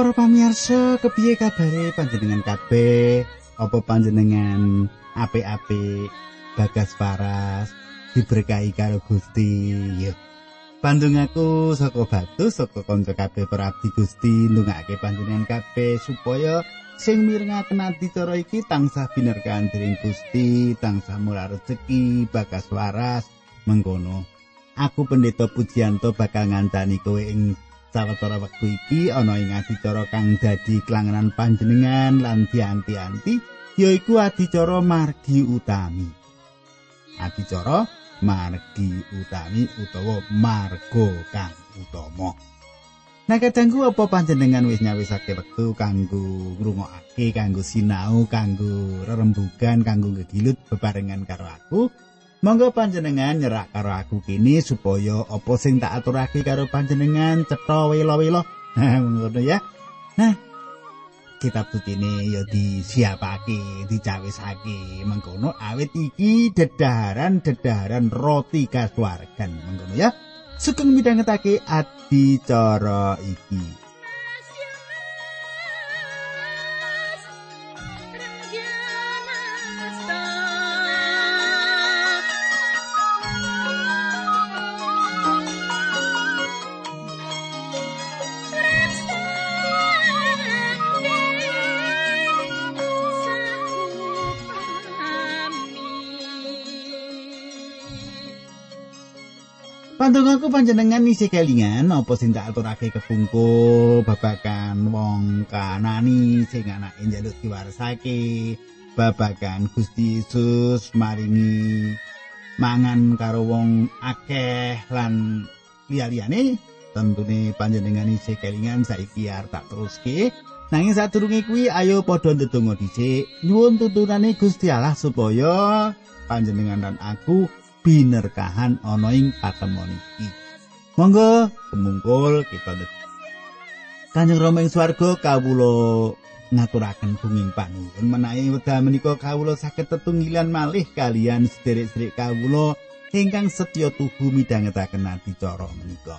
Para pamirsa, kepiye kabare panjenengan kabeh? Apa panjenengan apik-apik bagas paras diberkahi karo Gusti? Yo. Pandung aku saka batu saka kanca kabeh para abdi Gusti ndongake panjenengan kabeh supaya sing mirengaken adicara iki tansah binerkahan dening Gusti, tansah mula rezeki bagas waras mengkono. Aku pendeta Pujianto bakal ngancani kowe ing sawetara wektu iki ana ing adicara kang dadi klangenan panjenengan lan dianti-anti yaiku adicara margi utami. Adicara margi utami utawa marga kang utama. Nah kadangku apa panjenengan wis nyawisake wektu kanggo ngrungokake kanggo sinau kanggo rerembugan kanggo gegilut bebarengan karo aku Monggo panjenengan nyerak karo aku kini supaya apa sing tak aturake karo panjenengan cetha welo-welo. Ngono ya. Nah, kitab suci ya disiapake, dicawisake mengkono awit iki dedaharan-dedaharan roti kasuwargan mengkono ya. Sugeng midhangetake adicara iki. Pandongaku panjenengan isi kelingan apa sing tak aturake kepungkur babakan wong kanani sing anake njaluk diwarsake babakan Gusti Yesus maringi mangan karo wong akeh lan liya-liyane tentune panjenengan isi kelingan saiki arep tak teruske nanging sadurunge kuwi ayo padha ndedonga dhisik nyuwun tuntunane Gusti Allah supaya panjenengan dan aku binerkahan ana ing patemon iki. Monggo kemungkul kita ndek. Kanjeng Rama ing swarga kawula ngaturaken bunging panuwun menawi wekdal menika kawula saged tetunggilan malih kalian sederek-sederek kawula ingkang setya tuhu midhangetaken adicara menika.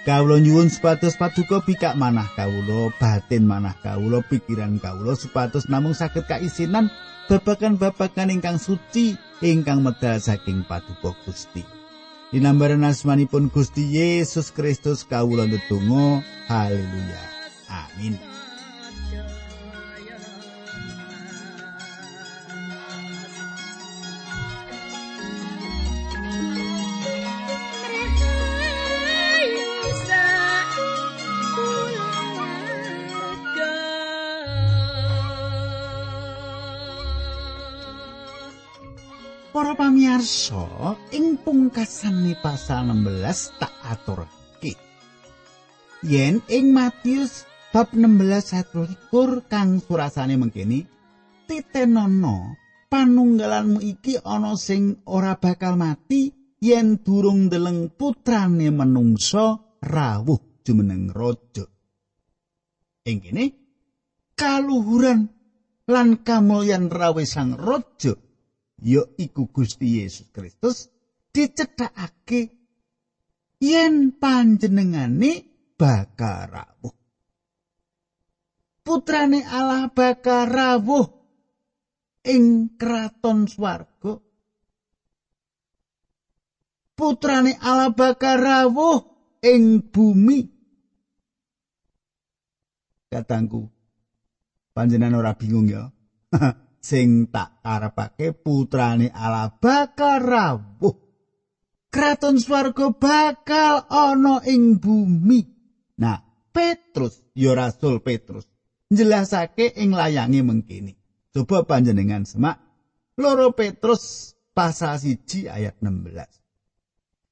Kawula nyuwun supados paduka bikak manah kawula, batin manah kawula, pikiran kawula supados namung saged kaisinan babagan-babagan ingkang suci ingkang medal saking paduka Gusti. Dinambaran asmanipun Gusti Yesus Kristus kawula ndedonga. Haleluya. Amin. Para pamirsa, ing pungkasane pasal 16 tak aturke. Yen ing Matius bab 16 ayat 21 kang surasane mengkini, titenono panunggalanmu iki ana sing ora bakal mati yen durung deleng putrane menungso rawuh jumeneng raja. Ing kene kaluhuran lan kamulyan rawuh sang raja ya iku Gusti Yesus Kristus dicethakake yen panjenengane bakal rawuh. Putrane Allah bakal rawuh ing kraton swarga. Putrane Allah bakal rawuh ing bumi. Katangku, panjenengan ora bingung ya. sing tak karepake putrane Allah bakal rawuh. Kraton swarga bakal ana ing bumi. Nah, Petrus, ya Rasul Petrus, njelasake ing layange mengkini. Coba panjenengan semak loro Petrus pasal siji ayat 16.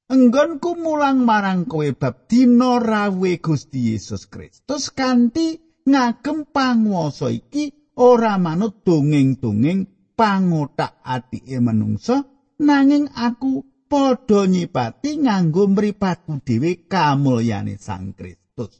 Enggonku mulang marang kowe bab dina rawuhe Gusti Yesus Kristus kanthi ngagem panguwasa iki ora manut dongeng-dongeng pangotak atike manungsa nanging aku padha nyipati nganggo mripatku dhewe kamulyane Sang Kristus.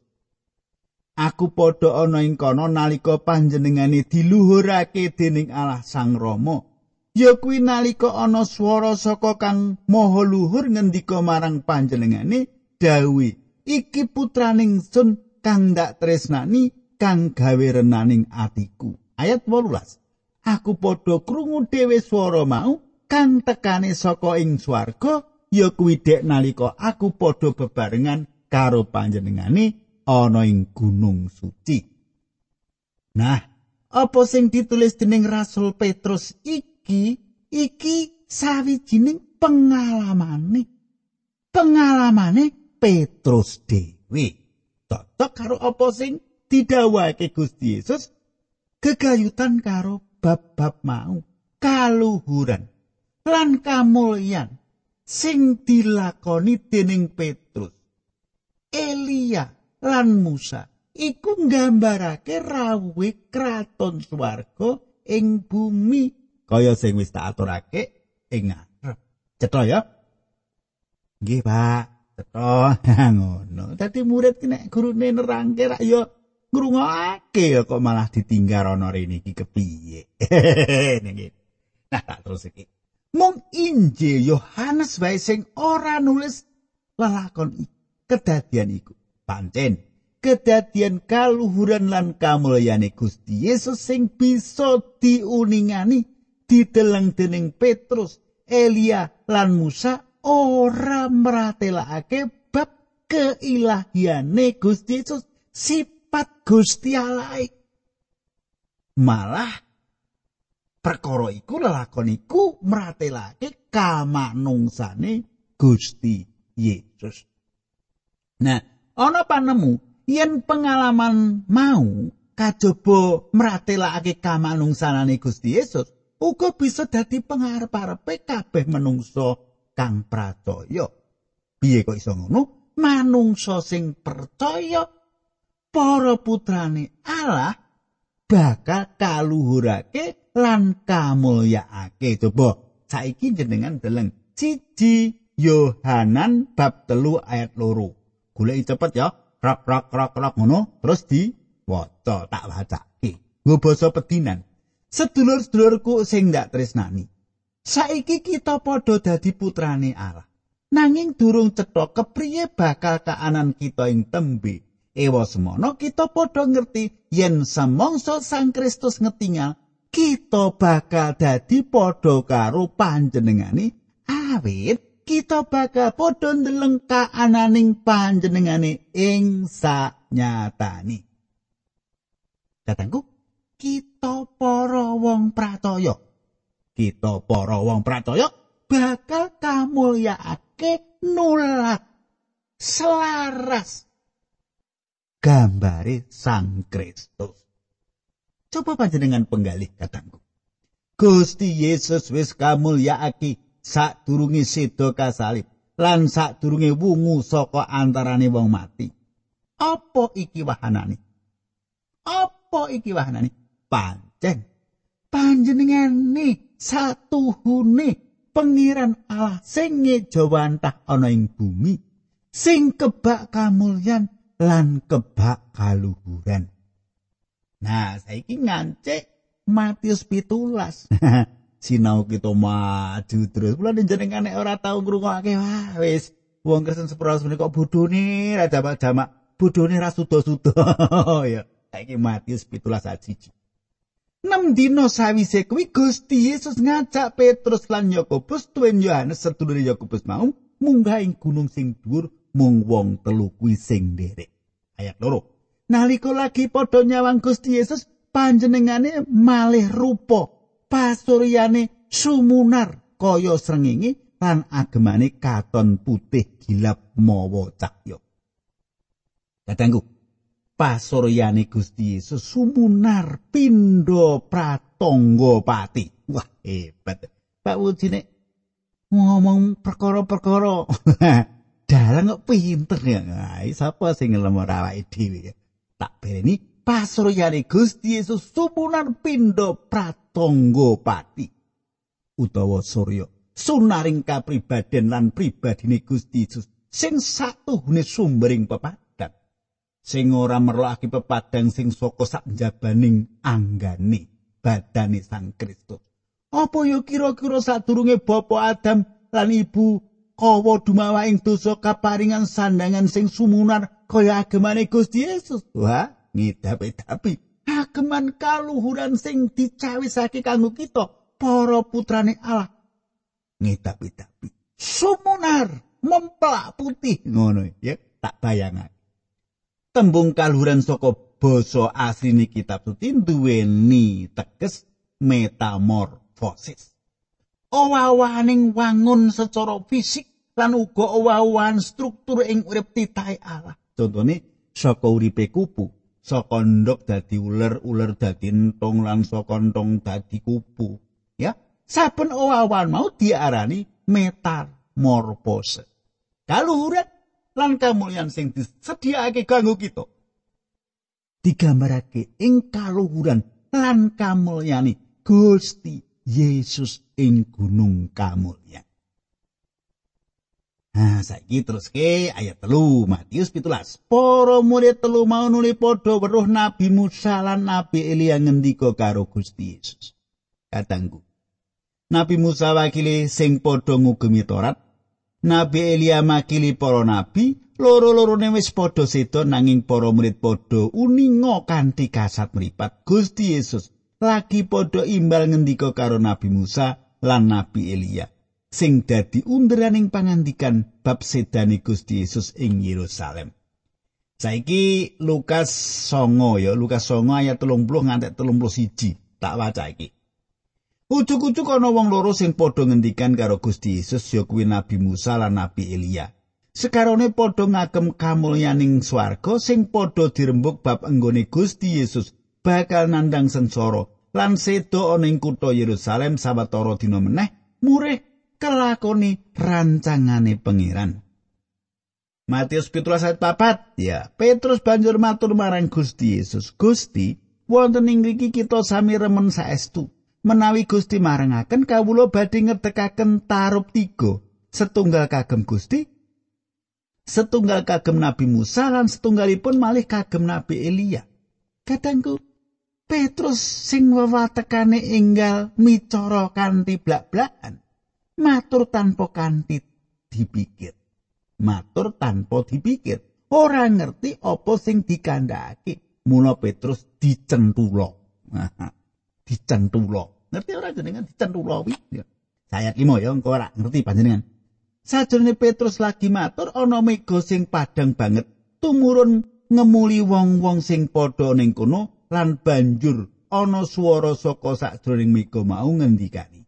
Aku padha ana ing kono nalika panjenengane diluhurake dening Allah Sang Rama. Ya kuwi nalika ana swara saka kang maha luhur ngendika marang panjenengane, "Dawi, iki putraning sun kang dak tresnani kang gawe renaning atiku ayat 18 aku padha krungu dhewe swara mau kang tekane saka ing swarga ya kuwi dek nalika aku padha bebarengan karo panjenengane ana ing gunung suci. Nah apa sing ditulis dening Rasul Petrus iki? Iki sawijining pengalamane. Pengalamane Petrus dhewe cocok karo apa sing didhawuhake Gusti Yesus gegayutan karo bab-bab mau kaluhuran lan kamulyan sing dilakoni dening Petrus. Elia lan Musa iku nggambarake rawuhe kraton swarga ing bumi. Kaya sing wis tak aturake ing ngarep. Cetha ya? Nggih Pak. Cetha. Ngono. Dadi murid nek gurune nerangke rak ya ngrungokake kok malah ditinggal ana rene iki kepiye? Nah tak terus iki. Mung Injil Yohanes wae sing ora nulis lelakon kedadian iku. Pancen kedadian kaluhuran lan kamulyane Gusti Yesus sing bisa diuningani dideleng dening Petrus Elia lan Musa ora mratelakake bab keilahiyane Gusti Yesus sifat Gusti Allah malah perkara iku lelakon iku mratelakake kamanungsane Gusti Yesus nah ana panemu yen pengalaman mau kajaba mratelakake kamanungsanane Gusti Yesus uga bisa dadi pengarep-arepe kabeh menungsa kang pracaya. Piye kok iso ngono? Manungsa sing percaya para putrane Allah bakal kaluhurake lan kamulyakake. Coba saiki jenengan deleng siji Yohanan bab telu ayat loro. Goleki cepet ya. Rak rak rak rak ngono terus diwaca tak wacake. Nggo basa pedinan. Sedulur-sedulurku sing ndak tresnani. saiki kita padha dadi putrane Allah. Nanging durung cetha kepriye bakal kaanan kita ing tembe. Ewa semono kita padha ngerti yen samangsa Sang Kristus ngetingal, kita bakal dadi padha karo panjenengane awit kita bakal padha ndeleng kaananing panjenengane ing sanyatane. Katangku, kita para wong pratoya kita para wong pracaya bakal kamulyakake nulat selaras gambare Sang Kristus. Coba panjenengan penggalih katangku. Gusti Yesus wis kamulyakake sadurunge seda kasalib lan sadurunge wungu saka antarane wong mati. Apa iki wahanane? Apa iki wahanane? Pancen panjenengane satuhune pengiran Allah sing ngejawantah ana ing bumi sing kebak kamulyan lan kebak kaluhuran. Nah, saiki ngancik Matius pitulas. Sinau kita maju terus. Mula jenengan nek ora tau ngrungokake wah wis wong Kristen sepura menika bodhone ra jamak-jamak bodhone ra suda-suda ya. Saiki Matius pitulas siji. Nem dina sawise kuwi Gusti Yesus ngajak Petrus lan Yakobus tuwin Yohanes sedulure Yakobus mau munggah ing gunung sing dhuwur mung wong telu kuwi sing nderek. Ayat loro. Nalika lagi padha nyawang Gusti Yesus panjenengane malih rupa pasuryane sumunar kaya srengenge lan agemane katon putih gilap mawa cahya. Katanggu, pasuryane Gusti Yesus sumunar pindho pratangga pati. Wah, hebat. Pak Wujine ngomong perkara-perkara. Dalang kok pinter ya. Nah, sapa sing ngelemur awake dhewe. Tak bereni pasuryane Gusti Yesus sumunar pindho pratangga pati. Utawa Surya sunaring kapribaden lan pribadine Gusti Yesus sing satuhune sumbering pepat sing ora merlokake pepadang sing saka sak jabaning anggane badane Sang Kristus. Apa ya kira-kira sadurunge Bapa Adam lan Ibu kawa dumawa ing dosa kaparingan sandangan sing sumunar kaya agemane Gusti Yesus? Wah, ngidapi-dapi. Ageman kaluhuran sing dicawisake kanggo kita para putrane Allah. Ngidapi-dapi. Sumunar memplak putih. Ngono ya tak bayangake. Tembung kaluhuran saka basa asline kitab suci duweni teges metamorfosis. Owah-owahaning wangun secara fisik lan uga owah-owahan struktur ing urip titahe Allah. Contone saka uripe kupu, saka ndok dadi uler, uler dadi entung lan saka entung dadi kupu. Ya, saben owah-owahan mau diarani metamorfose. Kaluhuran lan kamulyan sing disediakake kanggo kita. Digambarake ing kaluhuran lan kamulyane Gusti Yesus ing gunung kamulyan. Nah, saiki terus ke ayat telu Matius pitulas. Para murid telu mau nuli padha weruh Nabi Musa lan Nabi Elia ngendika karo Gusti Yesus. Katanggu. Nabi Musa wakili sing padha ngugemi Torat. Nabi Elia makili para nabi. Loro-lorone wis padha sedo nanging para murid padha uninga kanthi kasat mripat. Gusti Yesus lagi padha imbal ngendika karo Nabi Musa lan Nabi Elia sing dadi underaning pangandikan bab sedane Gusti Yesus ing Yerusalem. Saiki Lukas 9 ya, Lukas 9 ayat 30 nganti 31 tak waca iki. Ujuk-ujuk ana wong loro sing padha ngendikan karo Gusti Yesus ya kuwi Nabi Musa lan Nabi Elia. Sekarone padha ngagem kamulyaning swarga sing padha dirembuk bab enggone Gusti Yesus bakal nandang sengsara lan sedo ana ing kutha Yerusalem sawetara dina meneh murih kelakoni rancangane pangeran. Matius 17 ayat 4 ya Petrus banjur matur marang Gusti Yesus. Gusti wonten ing mriki kita sami remen saestu. Menawi Gusti marangaken kawula badhe ngedekaken tarup tiga setunggal kagem Gusti setunggal kagem Nabi Musa lan setunggalipun malih kagem Nabi Elia. Kadangku Petrus sing wewatekane enggal micara kanthi blak-blakan matur tanpa kanthi dipikir. Matur tanpa dipikir. Ora ngerti apa sing dikandhakake. Mula Petrus dicentulo dicentulo ngerti ora jenengan dicentulo wi saya limo ya engko ora ngerti panjenengan. Sajrone Petrus lagi matur ana mega sing padhang banget. Tumurun ngemuli wong-wong sing padha ning kono lan banjur ana swara saka sakjroning mega mau ngendikani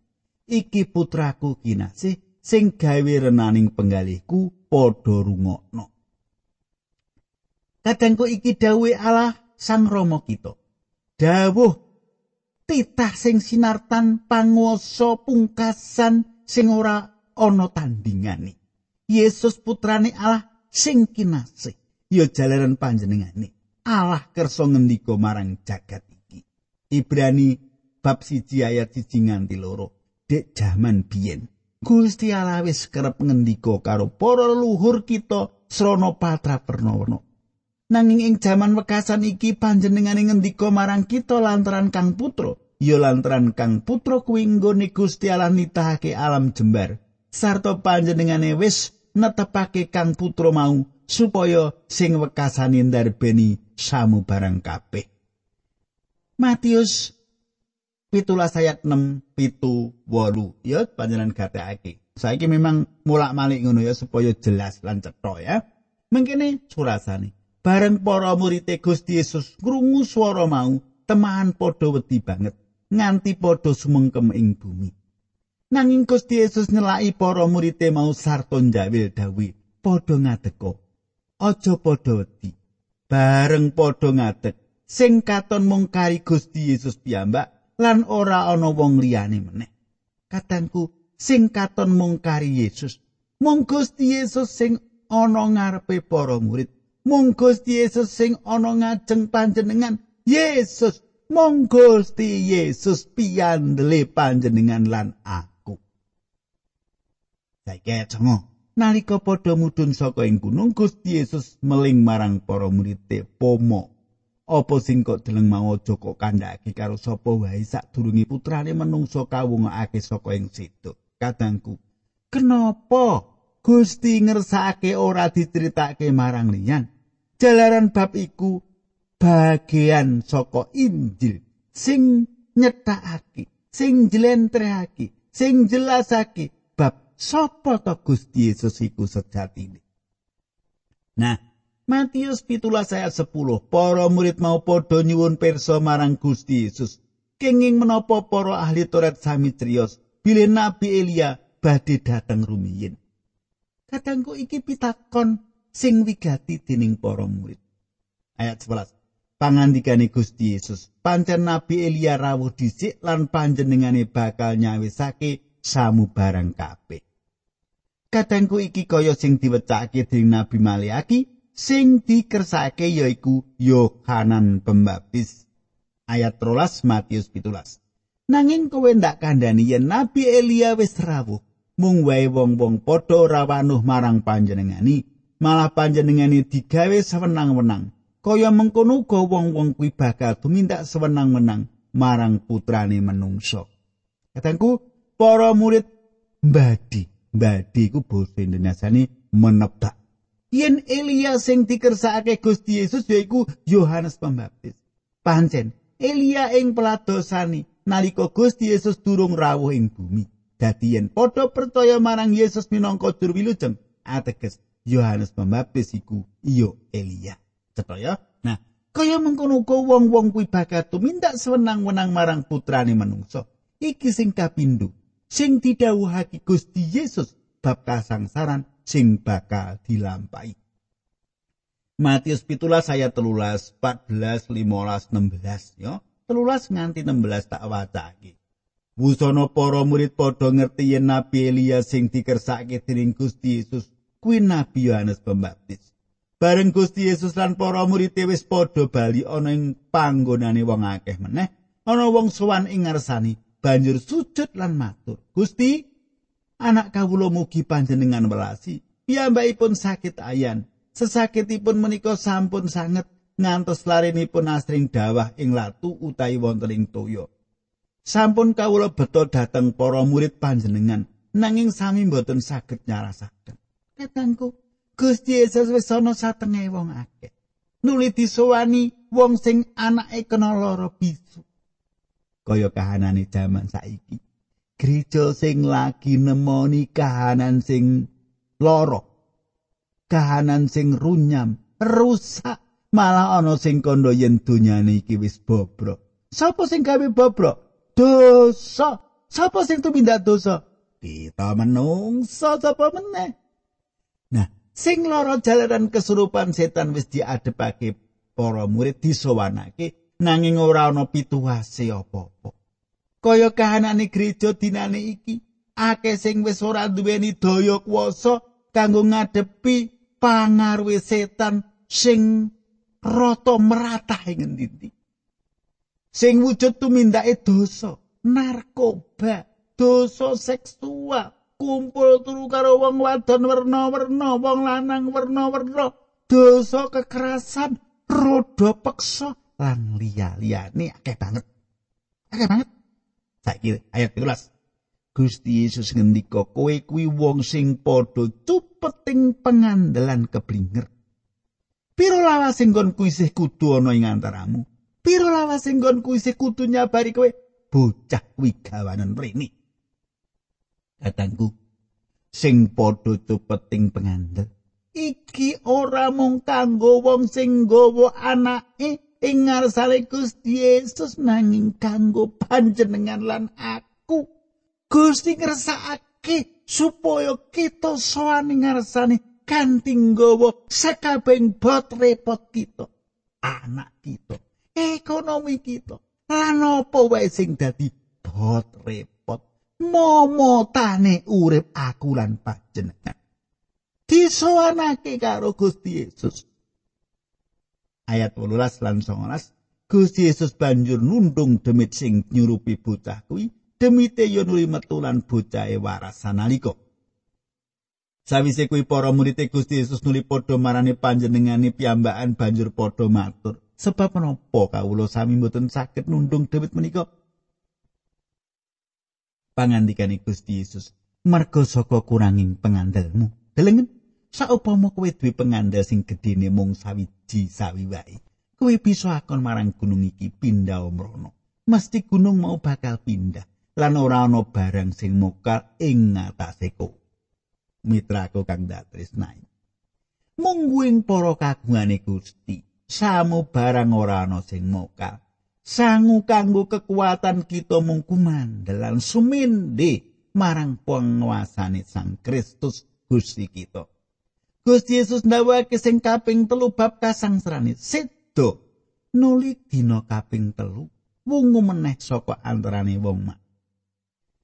iki putraku kinasih sing gawe renaning penggalihku padha rungokno. Kadangku iki dawuhe Allah sang rama kita. Dawuh titah sing sinartan panguwasa pungkasan sing ora ana tandingane. Yesus putrane Allah sing kinasih. Ya jalaran panjenengane. Allah kersa ngendika marang jagat iki. Ibrani bab siji ayat siji nganti loro. Dek jaman biyen Gusti Allah wis kerep ngendika karo para leluhur kita srana patra pernawana. Nanging ing jaman wekasan iki panjenengane ngendika marang kita lantaran Kang Putra, ya lantaran Kang Putra kuwi nggone Gusti Allah nitahake alam jembar. Sarta panjenengane wis netepake Kang Putra mau supaya sing wekasane ndarbeni samu barang kabeh. Matius pitulas ayat 6 pitu wolu ya panjenengan gatekake. Saiki memang mulak malik ngono ya supaya jelas lan cetha ya. Mengkene surasane. Bareng para murid Gusti Yesus krungu swara mau, temahan padha wedi banget nganti padha sumengkem ing bumi. Nanging Gusti Yesus nyelaki para murid mau sarta njawil dawuh, padha ngadeka. Aja padha wedi. bareng padha ngadeg sing katon mung kari Gusti Yesus piyambak lan ora ana wong liyane meneh. Katangku sing katon mung kari Yesus mung Gusti Yesus sing ana ngarepe para murid mung Gusti Yesus sing ana ngajeng panjenengan Yesus mung Gusti Yesus piyandele panjenengan lan aku. Saiki cengo nalika padha mudhun saka ing gunung Gusti Yesus meling marang para murid-e apa sing kok deleng mau aja kok kandhake karo sapa wae sadurunge putrane menungso kawungake saka ing situ kadangku kenapa Gusti ngersakake ora diceritake marang liyan jalaran bab iku bagian saka Injil sing nyethakake, sing jlentrehake, sing jelasake bab sapa to Gusti Yesus iku sejatine. Nah, Matius pitulas ayat 10, para murid mau padha nyuwun pirsa marang Gusti Yesus. Kenging menapa para ahli Taurat sami trios, bilih Nabi Elia badhe dateng rumiyin. Kadangku iki pitakon sing wigati dening para murid. Ayat 11. Pangandikane Gusti Yesus, pancen Nabi Elia rawuh dhisik lan panjenengane bakal nyawisake samu barang kabeh. Kadangku iki kaya sing diwecake dening Nabi Maliaki sing dikersake yaiku Yohanan Pembaptis. Ayat 13 Matius 17. Nanging kowe ndak kandhani yen Nabi Elia wis rawuh, mung wae wong-wong padha rawanuh marang panjenengani, malah panjenengani digawe sewenang-wenang. Kaya mengkono uga wong-wong kuwi bakal tumindak sewenang-wenang marang putrane menungso. Katangku, para murid mbadi, mbadi ku basa Indonesia menebak. Yen Elia sing dikersakake Gusti Yesus yaiku Yohanes Pembaptis. Pancen Elia ing peladosani nalika Gusti Yesus durung rawuh ing bumi. Dadi yen padha percaya marang Yesus minangka juru wilujeng, ateges Yohanes Pembaptis iku iya Elia. Cetha Nah, kaya mengkono wong-wong kuwi bakal tumindak sewenang-wenang marang putrane manungsa. Iki sing kapindho, sing didhawuhake Gusti Yesus bab kasangsaran sing bakal dilampahi. Matius pitulas ayat telulas, 14, 15, 16, ya. Telulas nganti 16 tak wacake. Wusana para murid padha ngerti yen Nabi Elia sing dikersake dening Gusti Yesus kuwi Nabi Yohanes Pembaptis. Bareng Gusti Yesus lan para murid wis padha bali ana ing panggonane wong akeh meneh, ana wong sowan ing ngarsani banjur sujud lan matur. Gusti, anak kawula mugi panjenengan welasi. Piyambakipun sakit ayan. Sesakitipun menika sampun sanget ngantos larenipun asring dawah ing latu utawi wonten ing toya. Sampun kawula beto dhateng para murid panjenengan nanging sami mboten saged nyarasaken. Katangku, Gusti Yesus wis ana satenge wong akeh. Nuli disowani wong sing anake kena lara bisu. Kaya kahanane jaman saiki. Gereja sing lagi nemoni kahanan sing loro. Kahanan sing runyam, rusak, malah ana sing kandha yen donyane iki wis bobrok. Sapa sing gawe bobrok? Dosa. Sapa sing tumindak dosa? Kita menungsa sapa meneh. Nah, sing loro jalaran kesurupan setan wis diadepake para murid disowanake nanging ora ana pituwase apa-apa. Kaya kahanane gereja dinane iki, akeh sing wis ora duweni daya kuwasa kanggo ngadepi pangaruh setan sing rata merata ing ngendi Sing wujud tumindake dosa, narkoba, dosa seksual, kumpul turu karo wong wadon werna-werna, wong lanang werna-werna, dosa kekerasan, rodo peksa lan liya-liyane akeh banget. Akeh banget. Saiki ayat 13. Gusti Yesus ngendika kowe kuwi wong sing padha cupeting pengandelan keblinger. Piro lawas sing nggon kuwi isih kudu ana ing antaramu? Piro lawas sing nggon kuwi isih kudu nyabari kowe? Bocah kuwi gawanen mrene. Katangku sing padha cupeting pengandel. Iki ora mung kanggo wong sing nggawa anake ing ngarsane Gusti Yesus nanging kanggo panjenengan lan aku. Gusti ngersakake supaya kita sowan ngarsane kanthi nggawa sakabeng bot repot kita. Anak kita, ekonomi kita, lan apa wae sing dadi bot repot. Momotane urip aku lan panjenengan. Disowanake karo Gusti Yesus. Ayat 18 lan 19 Gusti Yesus banjur nundung demit sing nyurupi bocah kuwi demite yo nuli metu lan bocahe waras sanalika. Sawise kuwi para murid Gusti Yesus nuli padha marani panjenengane piyambakan banjur padha matur, "Sebab menapa kawula sami mboten saged nundung demit menika?" Pangandikane Gusti Yesus, "Merga saka kuranging pengandelmu." Delengen, saupama kowe duwe pengandel sing gedene mung sawiji sawi wae, kowe bisa akon marang gunung iki pindah omrono. Mesti gunung mau bakal pindah lan ora ana barang sing mokal ing ngatasé kowe. Mitraku kang datresnani. Mungguing para kagungane Gusti, samu barang ora ana sing mokal. Sangu kanggo kekuatan kita mung kumandelan suminde marang penguasane Sang Kristus Gusti kita. Gusti Yesus ndawake sing kaping telu bab kasangsarane. Sedo nuli dina kaping telu wungu meneh saka antarane wong mak.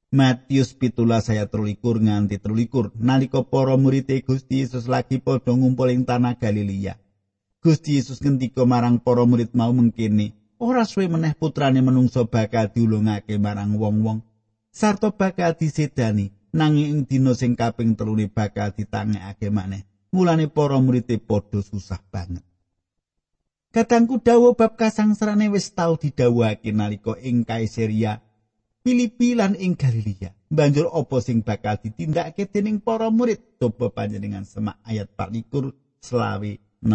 Matius pitulas saya terulikur nganti terulikur nalika para murid Gusti Yesus lagi padha ngumpul ing tanah Galilea. Gusti Yesus ngendika marang para murid mau mengkini, ora suwe meneh putrane menungso bakal diulungake marang wong-wong sarta bakal disedani nanging ing dina sing kaping telune bakal ditangekake maneh. Mulane para murid padha susah banget. Katangku dawuh bab kasangsarane wis tau didhawuhake nalika ing Kaisaria Filipi lan ing Galilea. Banjur apa sing bakal ditindakake dening para murid? Coba panjenengan semak ayat 24 selawe 6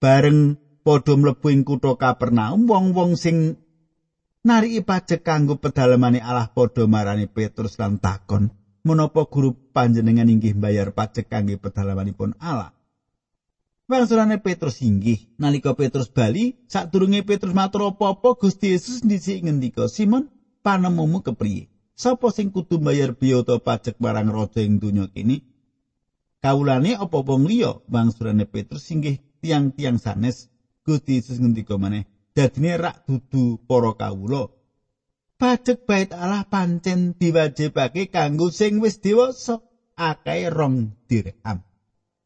Bareng padha mlebu ing kutha Kapernaum, wong-wong sing nariki pajak kanggo pedalamane Allah padha marani Petrus lan takon, "Menapa guru panjenengan inggih bayar pajak kangge pedalamanipun Allah?" Wangsulane Petrus inggih. Nalika Petrus bali sadurunge Petrus matur apa-apa Gusti Yesus dhisik ngendika Simon panemumu kepriye? Sapa sing kudu bayar biaya pajak marang raja ing donya kini Kaulane apa wong liya wangsulane Petrus inggih tiang-tiang sanes Gusti Yesus ngendika maneh dadine rak dudu para kawula pajak bait Allah pancen diwajibake kanggo sing wis dewasa akeh rong dirham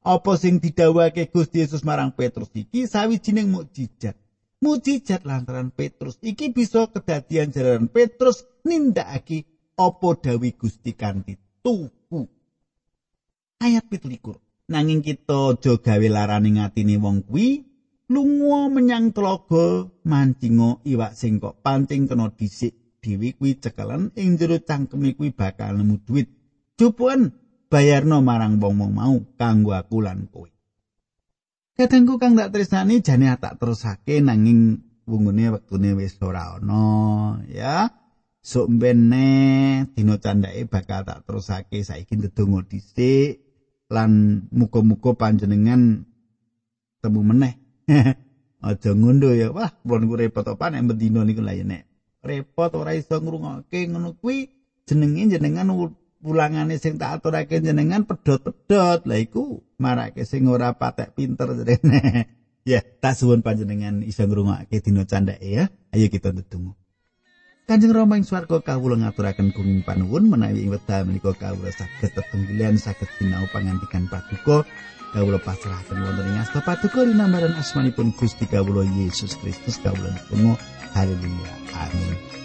apa sing didhawuhake Gusti Yesus marang Petrus iki sawijining mukjizat. Mukjizat lantaran Petrus iki bisa kedadian jalaran Petrus nindakake apa dawi Gusti kanthi tuku. Ayat 17. Nanging kita aja gawe larane ngatine wong kuwi lunga menyang tlaga mancinga iwak sing kok pancing kena dhisik dhewe kuwi cekelen ing jero cangkeme kuwi bakal nemu duit. Cupuan bayarno marang wong-wong mau kanggo aku lan kowe. Kadangku kang tak tresnani jane tak terusake nanging wungune wektune wis ora ana ya. Sok mbene dina candake bakal tak terusake saiki ndedonga dhisik lan muga-muga panjenengan temu meneh. Aja ngondo ya. Wah, pun ku repot apa nek bendina niku lha nek repot ora iso ngrungokke. Ngono kuwi jenenge jenengan pulangane sing tak aturake jenengan pedhot-pedhot. Lha iku marake sing ora patek pinter jenenge. Ya tak suwun panjenengan iso ngrungokake dina candake ya. Ayo kita ndedonga. Kanjeng Rama ing swarga kawula ngaturaken gunging panuwun menawi ing wekdal menika kawula saged tetunggilan saged sinau pangandikan paduka. Kawula pasrahaken wonten ing asta paduka linambaran asmanipun Gusti kawula Yesus Kristus kawula ndedonga haleluya amin